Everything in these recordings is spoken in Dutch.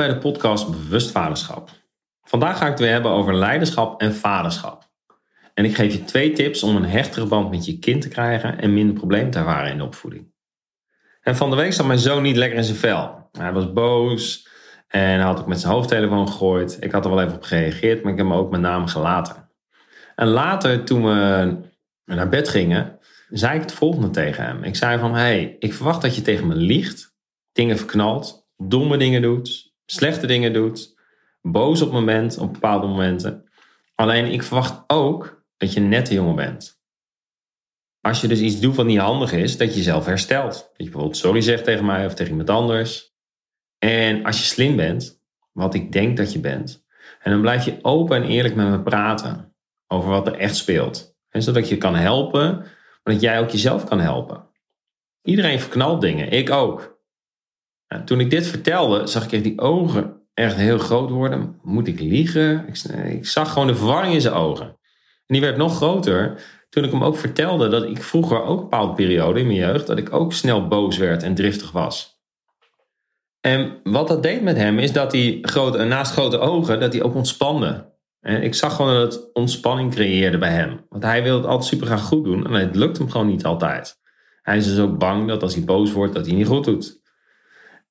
Bij de podcast Bewust Vaderschap. Vandaag ga ik het weer hebben over leiderschap en vaderschap. En ik geef je twee tips om een hechtere band met je kind te krijgen en minder problemen te ervaren in de opvoeding. En van de week zat mijn zoon niet lekker in zijn vel. Hij was boos en had ook met zijn hoofdtelefoon gegooid. Ik had er wel even op gereageerd, maar ik heb hem ook met name gelaten. En later, toen we naar bed gingen, zei ik het volgende tegen hem. Ik zei van, hey, ik verwacht dat je tegen me liegt, dingen verknalt, domme dingen doet, slechte dingen doet, boos op me bent op bepaalde momenten. Alleen ik verwacht ook dat je net jongen bent. Als je dus iets doet wat niet handig is, dat je jezelf herstelt. Dat je bijvoorbeeld sorry zegt tegen mij of tegen iemand anders. En als je slim bent, wat ik denk dat je bent, en dan blijf je open en eerlijk met me praten over wat er echt speelt. En zodat je kan helpen, maar dat jij ook jezelf kan helpen. Iedereen verknalt dingen, ik ook. Toen ik dit vertelde, zag ik echt die ogen echt heel groot worden. Moet ik liegen? Ik, zag gewoon de verwarring in zijn ogen. En die werd nog groter toen ik hem ook vertelde dat ik vroeger ook een bepaalde periode in mijn jeugd, dat ik ook snel boos werd en driftig was. En wat dat deed met hem is dat hij grote, naast grote ogen, dat hij ook ontspande. Ik zag gewoon dat het ontspanning creëerde bij hem. Want hij wilde het altijd super graag goed doen en het lukt hem gewoon niet altijd. Hij is dus ook bang dat als hij boos wordt, dat hij niet goed doet.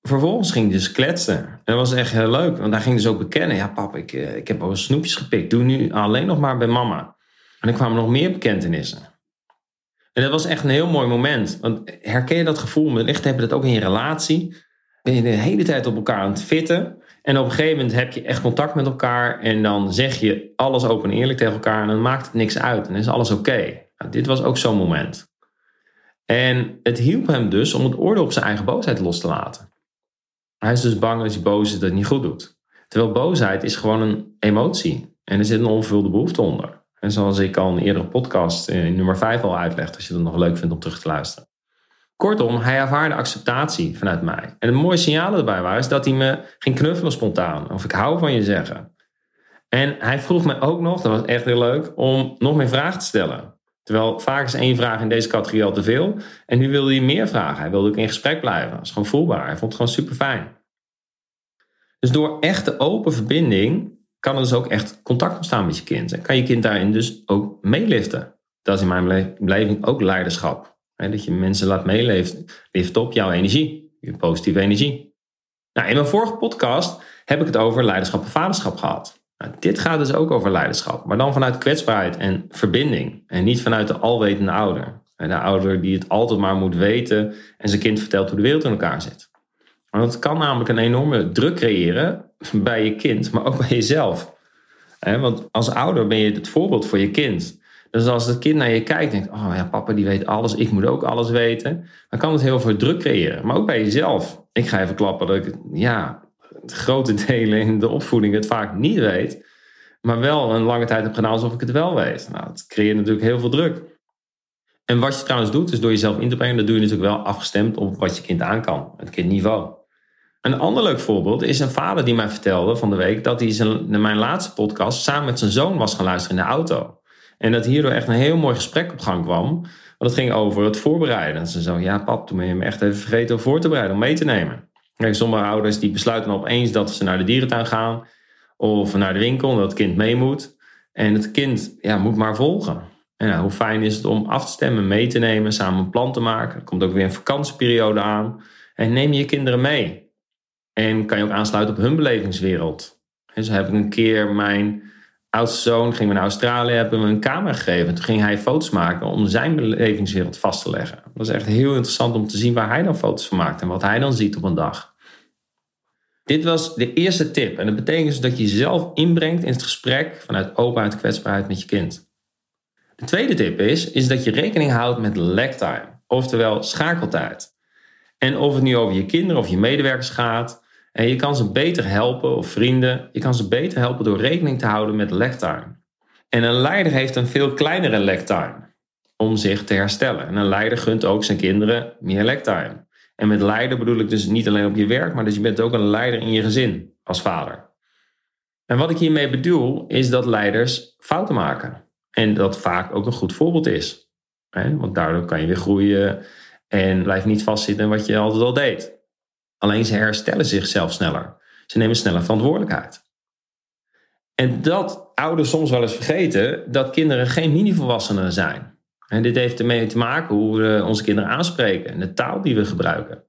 Vervolgens ging hij dus kletsen. En dat was echt heel leuk, want hij ging dus ook bekennen. Ja, pap, ik, eh, ik heb al snoepjes gepikt. Doe nu alleen nog maar bij mama. En er kwamen nog meer bekentenissen. En dat was echt een heel mooi moment. Want herken je dat gevoel? Wellicht heb je dat ook in je relatie. Ben je de hele tijd op elkaar aan het fitten. En op een gegeven moment heb je echt contact met elkaar. En dan zeg je alles open en eerlijk tegen elkaar. En dan maakt het niks uit. En dan is alles oké. Nou, dit was ook zo'n moment. En het hielp hem dus om het oordeel op zijn eigen boosheid los te laten. Hij is dus bang als hij boos is dat hij niet goed doet. Terwijl boosheid is gewoon een emotie. En er zit een onvervulde behoefte onder. En zoals ik al in een eerdere podcast in nummer 5 al uitlegde, als je het nog leuk vindt om terug te luisteren. Kortom, hij ervaarde acceptatie vanuit mij. En het mooie signaal erbij was dat hij me ging knuffelen spontaan. Of ik hou van je zeggen. En hij vroeg me ook nog, dat was echt heel leuk, om nog meer vragen te stellen. Terwijl vaak is één vraag in deze categorie al te veel. En nu wilde hij meer vragen. Hij wilde ook in gesprek blijven. Dat is gewoon voelbaar. Hij vond het gewoon super fijn. Dus door echte open verbinding kan er dus ook echt contact ontstaan met je kind. En kan je kind daarin dus ook meeliften. Dat is in mijn beleving ook leiderschap. Dat je mensen laat meeleven lift op jouw energie, je positieve energie. Nou, in mijn vorige podcast heb ik het over leiderschap en vaderschap gehad. Nou, dit gaat dus ook over leiderschap, maar dan vanuit kwetsbaarheid en verbinding. En niet vanuit de alwetende ouder. De ouder die het altijd maar moet weten en zijn kind vertelt hoe de wereld in elkaar zit. Want het kan namelijk een enorme druk creëren bij je kind, maar ook bij jezelf. Want als ouder ben je het voorbeeld voor je kind. Dus als het kind naar je kijkt en denkt, oh ja, papa die weet alles, ik moet ook alles weten. Dan kan het heel veel druk creëren. Maar ook bij jezelf. Ik ga even klappen dat ik, ja, grote delen in de opvoeding het vaak niet weet. Maar wel een lange tijd heb gedaan alsof ik het wel weet. Nou, dat creëert natuurlijk heel veel druk. En wat je trouwens doet, is door jezelf in te brengen, dat doe je natuurlijk wel afgestemd op wat je kind aan kan. Het kindniveau. Een ander leuk voorbeeld is een vader die mij vertelde van de week dat hij zijn, mijn laatste podcast samen met zijn zoon was gaan luisteren in de auto. En dat hierdoor echt een heel mooi gesprek op gang kwam. Want het ging over het voorbereiden. En ze zo, ja pap, toen ben je me echt even vergeten om voor te bereiden, om mee te nemen. Kijk, sommige ouders die besluiten opeens dat ze naar de dierentuin gaan. Of naar de winkel, dat het kind mee moet. En het kind ja, moet maar volgen. En hoe fijn is het om af te stemmen, mee te nemen, samen een plan te maken. Er komt ook weer een vakantieperiode aan. En neem je kinderen mee. En kan je ook aansluiten op hun belevingswereld. En zo heb ik een keer mijn oudste zoon, ging naar Australië, hebben we een camera gegeven. Toen ging hij foto's maken om zijn belevingswereld vast te leggen. Dat was echt heel interessant om te zien waar hij dan foto's van maakt en wat hij dan ziet op een dag. Dit was de eerste tip. En dat betekent dus dat je jezelf inbrengt in het gesprek vanuit openheid en kwetsbaarheid met je kind. De tweede tip is, is dat je rekening houdt met lag time, oftewel schakeltijd. En of het nu over je kinderen of je medewerkers gaat, en je kan ze beter helpen, of vrienden, je kan ze beter helpen door rekening te houden met lectime. En een leider heeft een veel kleinere lectime om zich te herstellen. En een leider gunt ook zijn kinderen meer lectime. En met leider bedoel ik dus niet alleen op je werk, maar dus je bent ook een leider in je gezin als vader. En wat ik hiermee bedoel, is dat leiders fouten maken. En dat vaak ook een goed voorbeeld is. Want daardoor kan je weer groeien en blijf niet vastzitten in wat je altijd al deed. Alleen ze herstellen zichzelf sneller. Ze nemen sneller verantwoordelijkheid. En dat ouders soms wel eens vergeten dat kinderen geen mini-volwassenen zijn. En dit heeft ermee te maken hoe we onze kinderen aanspreken en de taal die we gebruiken.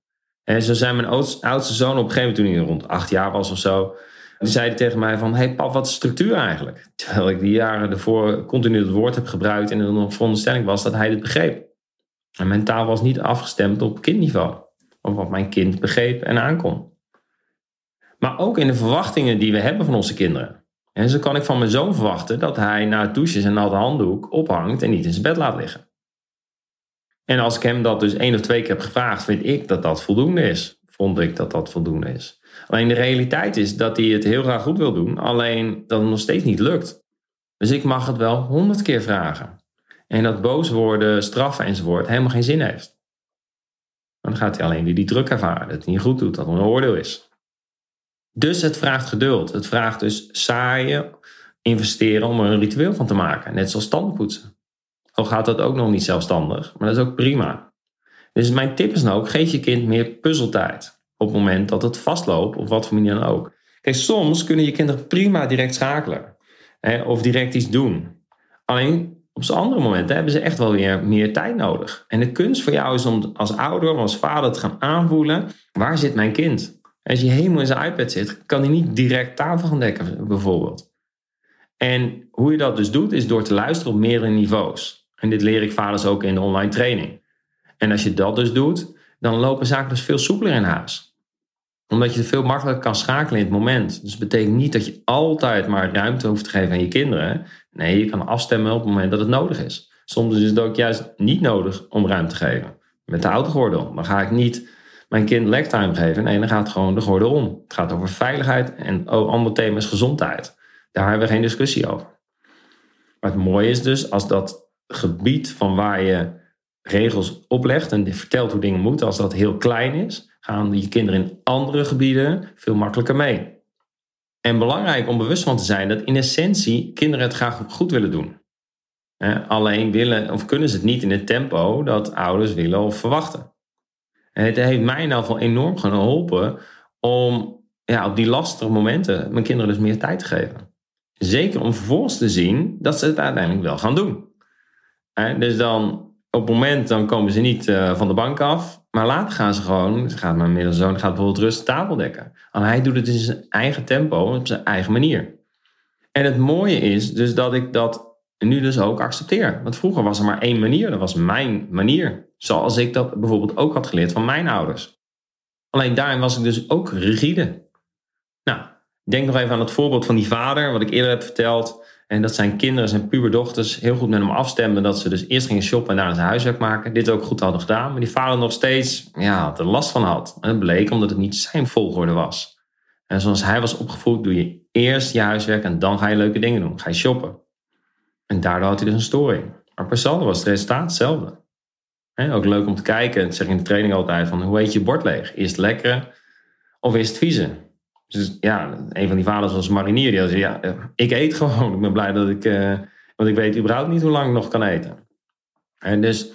En zo zei mijn oudste zoon op een gegeven moment toen hij rond acht jaar was of zo. Die zei tegen mij van, hey pap, wat is structuur eigenlijk? Terwijl ik die jaren ervoor continu het woord heb gebruikt en de veronderstelling was dat hij dit begreep. En mijn taal was niet afgestemd op kindniveau. Of wat mijn kind begreep en aankon. Maar ook in de verwachtingen die we hebben van onze kinderen. En zo kan ik van mijn zoon verwachten dat hij na het douchen zijn natte handdoek ophangt en niet in zijn bed laat liggen. En als ik hem dat dus één of twee keer heb gevraagd, vind ik dat dat voldoende is. Vond ik dat dat voldoende is. Alleen de realiteit is dat hij het heel graag goed wil doen, alleen dat het nog steeds niet lukt. Dus ik mag het wel honderd keer vragen. En dat boos worden, straffen enzovoort helemaal geen zin heeft. Dan gaat hij alleen die, die druk ervaren, dat het niet goed doet, dat een oordeel is. Dus het vraagt geduld. Het vraagt dus saaien, investeren om er een ritueel van te maken. Net zoals tandenpoetsen. Al gaat dat ook nog niet zelfstandig, maar dat is ook prima. Dus mijn tip is nou ook, geef je kind meer puzzeltijd. Op het moment dat het vastloopt, of wat voor manier dan ook. Kijk, soms kunnen je kinderen prima direct schakelen. Hè, of direct iets doen. Alleen op z'n andere momenten hebben ze echt wel weer meer tijd nodig. En de kunst voor jou is om als ouder als vader te gaan aanvoelen, waar zit mijn kind? Als je helemaal in zijn iPad zit, kan hij niet direct tafel gaan dekken bijvoorbeeld. En hoe je dat dus doet, is door te luisteren op meerdere niveaus. En dit leer ik vaders ook in de online training. En als je dat dus doet, dan lopen zaken dus veel soepeler in huis omdat je veel makkelijker kan schakelen in het moment. Dus dat betekent niet dat je altijd maar ruimte hoeft te geven aan je kinderen. Nee, je kan afstemmen op het moment dat het nodig is. Soms is het ook juist niet nodig om ruimte te geven. Met de autogordel. Dan ga ik niet mijn kind lektime geven. Nee, dan gaat gewoon de gordel om. Het gaat over veiligheid en ander thema is gezondheid. Daar hebben we geen discussie over. Maar het mooie is dus als dat gebied van waar je regels oplegt en vertelt hoe dingen moeten, als dat heel klein is, gaan je kinderen in andere gebieden veel makkelijker mee. En belangrijk om bewust van te zijn dat in essentie kinderen het graag goed willen doen. Alleen willen of kunnen ze het niet in het tempo dat ouders willen of verwachten. Het heeft mij nou van enorm geholpen om ja, op die lastige momenten mijn kinderen dus meer tijd te geven. Zeker om vervolgens te zien dat ze het uiteindelijk wel gaan doen. Dus dan op het moment dan komen ze niet eh, van de bank af. Maar later gaan ze gewoon, ze gaat mijn middelzoon gaat bijvoorbeeld rustig tafel dekken. En hij doet het in zijn eigen tempo, op zijn eigen manier. En het mooie is dus dat ik dat nu dus ook accepteer. Want vroeger was er maar één manier, dat was mijn manier. Zoals ik dat bijvoorbeeld ook had geleerd van mijn ouders. Alleen daarin was ik dus ook rigide. Nou, denk nog even aan het voorbeeld van die vader, wat ik eerder heb verteld. En dat zijn kinderen, zijn puberdochters, heel goed met hem afstemden. Dat ze dus eerst gingen shoppen en daarna zijn huiswerk maken. Dit ook goed hadden gedaan. Maar die vader nog steeds ja, er last van had. En dat bleek omdat het niet zijn volgorde was. En zoals hij was opgevoed, doe je eerst je huiswerk en dan ga je leuke dingen doen. Ga je shoppen. En daardoor had hij dus een storing. Maar per saldo was het resultaat hetzelfde. Ook leuk om te kijken, dat zeg ik in de training altijd, van hoe eet je bord leeg? Is het lekkere of is het vieze? Dus ja, een van die vaders was marinier. Die zei, ja, eh, ik eet gewoon. Ik ben blij dat ik... Uh, want ik weet überhaupt niet hoe lang ik nog kan eten. En dus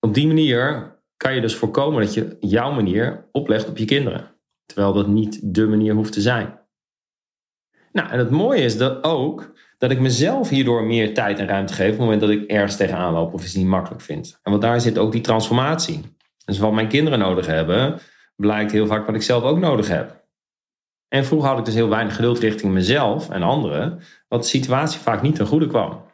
op die manier kan je dus voorkomen dat je jouw manier oplegt op je kinderen. Terwijl dat niet de manier hoeft te zijn. Nou, en het mooie is dat ook dat ik mezelf hierdoor meer tijd en ruimte geef op het moment dat ik ergens tegenaan loop of iets niet makkelijk vind. En want daar zit ook die transformatie. Dus wat mijn kinderen nodig hebben, blijkt heel vaak wat ik zelf ook nodig heb. En vroeger had ik dus heel weinig geduld richting mezelf en anderen, wat de situatie vaak niet ten goede kwam.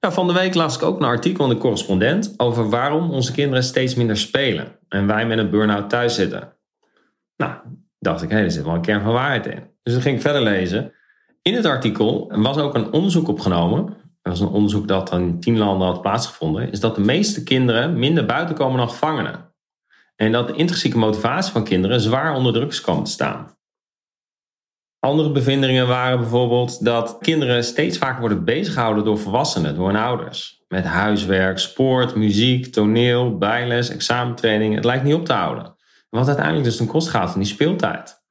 Nou, van de week las ik ook een artikel in de correspondent over waarom onze kinderen steeds minder spelen en wij met een burn-out thuis zitten. Nou, dacht ik, hé, er zit wel een kern van waarheid in. Dus dan ging ik verder lezen. In het artikel was ook een onderzoek opgenomen. Dat was een onderzoek dat in tien landen had plaatsgevonden. Is dat de meeste kinderen minder buiten komen dan gevangenen. En dat de intrinsieke motivatie van kinderen zwaar onder druk kan staan. Andere bevindingen waren bijvoorbeeld dat kinderen steeds vaker worden beziggehouden door volwassenen, door hun ouders. Met huiswerk, sport, muziek, toneel, bijles, examentraining. Het lijkt niet op te houden. Wat uiteindelijk dus ten koste gaat van die speeltijd.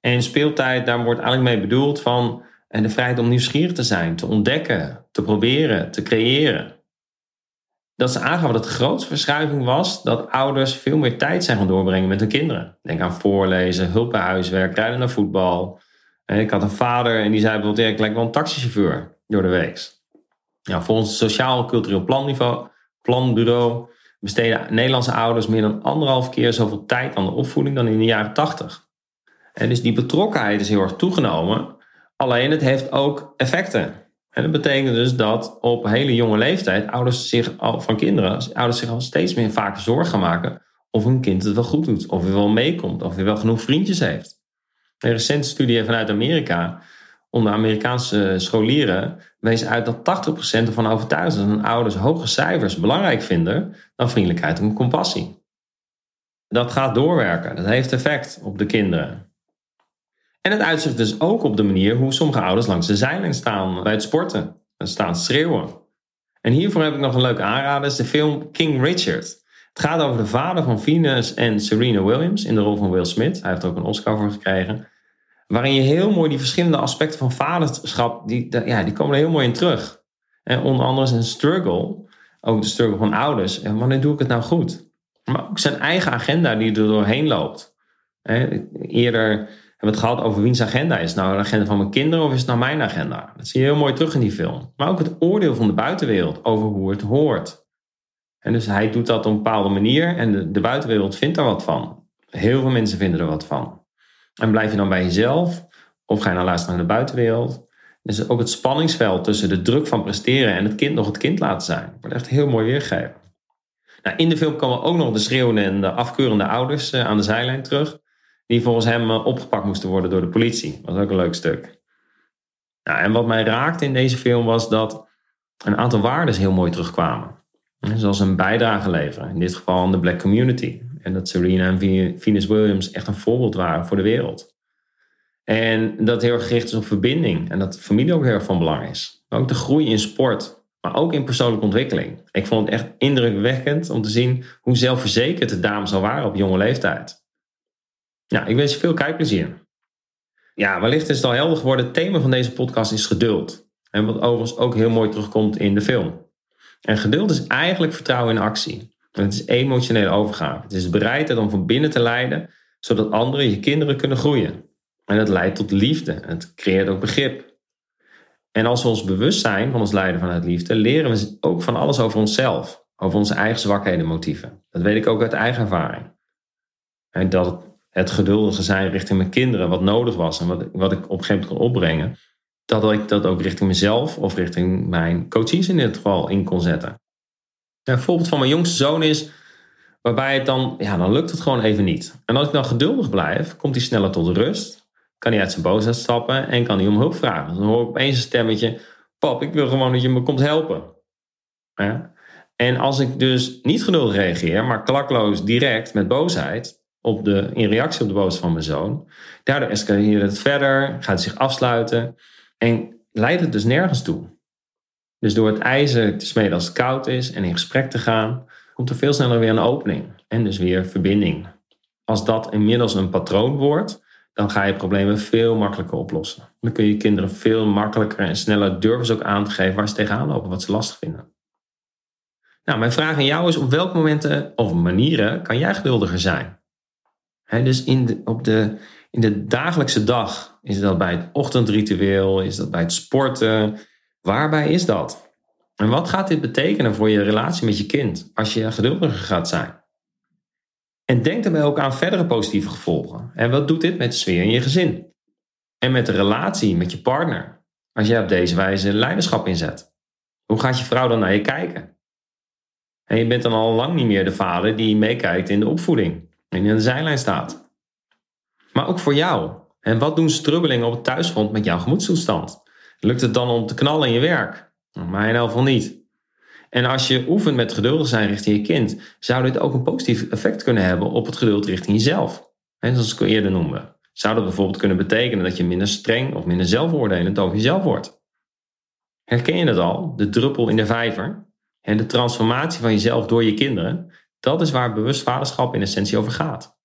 En speeltijd, daar wordt eigenlijk mee bedoeld van de vrijheid om nieuwsgierig te zijn, te ontdekken, te proberen, te creëren. dat ze aangaven dat de grootste verschuiving was dat ouders veel meer tijd zijn gaan doorbrengen met hun kinderen. Denk aan voorlezen, hulp bij huiswerk, rijden naar voetbal. Ik had een vader en die zei bijvoorbeeld, ik lijk wel een taxichauffeur door de week. Ja, volgens het Sociaal Cultureel Planniveau, Planbureau besteden Nederlandse ouders meer dan anderhalf keer zoveel tijd aan de opvoeding dan in de jaren tachtig. En dus die betrokkenheid is heel erg toegenomen. Alleen het heeft ook effecten. En dat betekent dus dat op hele jonge leeftijd ouders zich al, van kinderen, ouders zich al steeds meer vaak zorgen maken of hun kind het wel goed doet, of hij wel meekomt, of hij wel genoeg vriendjes heeft. Een recente studie vanuit Amerika onder Amerikaanse scholieren wees uit dat 80% ervan overtuigd is dat hun ouders hoge cijfers belangrijk vinden dan vriendelijkheid en compassie. Dat gaat doorwerken, dat heeft effect op de kinderen. En het uitzicht dus ook op de manier hoe sommige ouders langs de zijlijn staan bij het sporten. En staan schreeuwen. En hiervoor heb ik nog een leuke aanrader, is de film King Richard. Het gaat over de vader van Venus en Serena Williams in de rol van Will Smith. Hij heeft er ook een Oscar voor gekregen. Waarin je heel mooi die verschillende aspecten van vaderschap, die, ja, die komen er heel mooi in terug. En onder andere een struggle, ook de struggle van ouders. En wanneer doe ik het nou goed? Maar ook zijn eigen agenda die er doorheen loopt. Eerder hebben het gehad over wiens agenda is. Nou de agenda van mijn kinderen of is het nou mijn agenda? Dat zie je heel mooi terug in die film. Maar ook het oordeel van de buitenwereld over hoe het hoort. En dus hij doet dat op een bepaalde manier en de, buitenwereld vindt er wat van. Heel veel mensen vinden er wat van. En blijf je dan bij jezelf of ga je dan luisteren naar de buitenwereld? Dus ook het spanningsveld tussen de druk van presteren en het kind nog het kind laten zijn. Wordt echt heel mooi weergegeven. Nou, in de film komen ook nog de schreeuwende en de afkeurende ouders eh, aan de zijlijn terug die volgens hem eh, opgepakt moesten worden door de politie. Was ook een leuk stuk. Nou, en wat mij raakte in deze film was dat een aantal waarden heel mooi terugkwamen. Zoals een bijdrage leveren, in dit geval aan de black community. En dat Serena en Venus Williams echt een voorbeeld waren voor de wereld. En dat heel gericht is op verbinding en dat familie ook heel erg van belang is. Ook de groei in sport, maar ook in persoonlijke ontwikkeling. Ik vond het echt indrukwekkend om te zien hoe zelfverzekerd de dames al waren op jonge leeftijd. Ja, ik wens je veel kijkplezier. Ja, wellicht is het al helder geworden. Het thema van deze podcast is geduld. En wat overigens ook heel mooi terugkomt in de film. En geduld is eigenlijk vertrouwen in actie. En het is emotionele overgave. Het is bereidheid om van binnen te leiden, zodat anderen, je kinderen, kunnen groeien. En dat leidt tot liefde. Het creëert ook begrip. En als we ons bewust zijn van ons lijden vanuit liefde, leren we ook van alles over onszelf. Over onze eigen zwakheden en motieven. Dat weet ik ook uit eigen ervaring. En dat het geduldige zijn richting mijn kinderen, wat nodig was en wat, wat ik op een gegeven moment kon opbrengen, dat ik dat ook richting mezelf of richting mijn coaches in dit geval in kon zetten. Een voorbeeld van mijn jongste zoon is waarbij het dan, ja, dan lukt het gewoon even niet. En als ik dan geduldig blijf, komt hij sneller tot rust, kan hij uit zijn boosheid stappen en kan hij om hulp vragen. Dan hoor ik opeens een stemmetje, pap, ik wil gewoon dat je me komt helpen. Ja? En als ik dus niet geduldig reageer, maar klakloos direct met boosheid, op de, in reactie op de boodschap van mijn zoon. Daardoor escaleert het verder, gaat het zich afsluiten en leidt het dus nergens toe. Dus door het ijzer te smeden als het koud is en in gesprek te gaan, komt er veel sneller weer een opening en dus weer verbinding. Als dat inmiddels een patroon wordt, dan ga je problemen veel makkelijker oplossen. Dan kun je kinderen veel makkelijker en sneller durven ze ook aan te geven waar ze tegenaan lopen, wat ze lastig vinden. Nou, mijn vraag aan jou is: op welke momenten of manieren kan jij geduldiger zijn? Dus in de, op de, in de dagelijkse dag, is dat bij het ochtendritueel, is dat bij het sporten? Waarbij is dat? En wat gaat dit betekenen voor je relatie met je kind als je geduldiger gaat zijn? En denk daarbij ook aan verdere positieve gevolgen. En wat doet dit met de sfeer in je gezin? En met de relatie met je partner, als jij op deze wijze leiderschap inzet? Hoe gaat je vrouw dan naar je kijken? En je bent dan al lang niet meer de vader die meekijkt in de opvoeding en in de zijlijn staat. Maar ook voor jou. En wat doen strubbelingen op het thuisfront met jouw gemoedstoestand? Lukt het dan om te knallen in je werk? Maar in elk geval niet. En als je oefent met geduldig zijn richting je kind, zou dit ook een positief effect kunnen hebben op het geduld richting jezelf. En zoals ik eerder noemde. Zou dat bijvoorbeeld kunnen betekenen dat je minder streng of minder zelfoordelend over jezelf wordt? Herken je het al? De druppel in de vijver? En de transformatie van jezelf door je kinderen dat is waar bewust vaderschap in essentie over gaat.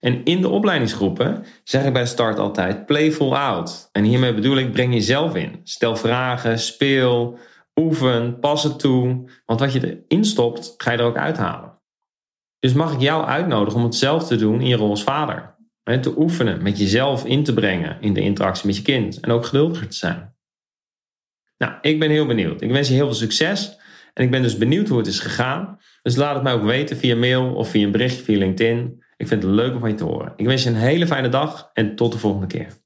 En in de opleidingsgroepen zeg ik bij start altijd playful out. En hiermee bedoel ik breng jezelf in. Stel vragen, speel, Oefen, pas het toe. Want wat je erin stopt, ga je er ook uithalen. Dus mag ik jou uitnodigen om het zelf te doen in je rol als vader. Te oefenen, met jezelf in te brengen in de interactie met je kind. En ook geduldiger te zijn. Nou, ik ben heel benieuwd. Ik wens je heel veel succes. En ik ben dus benieuwd hoe het is gegaan. Dus laat het mij ook weten via mail of via een berichtje via LinkedIn. Ik vind het leuk om van je te horen. Ik wens je een hele fijne dag en tot de volgende keer.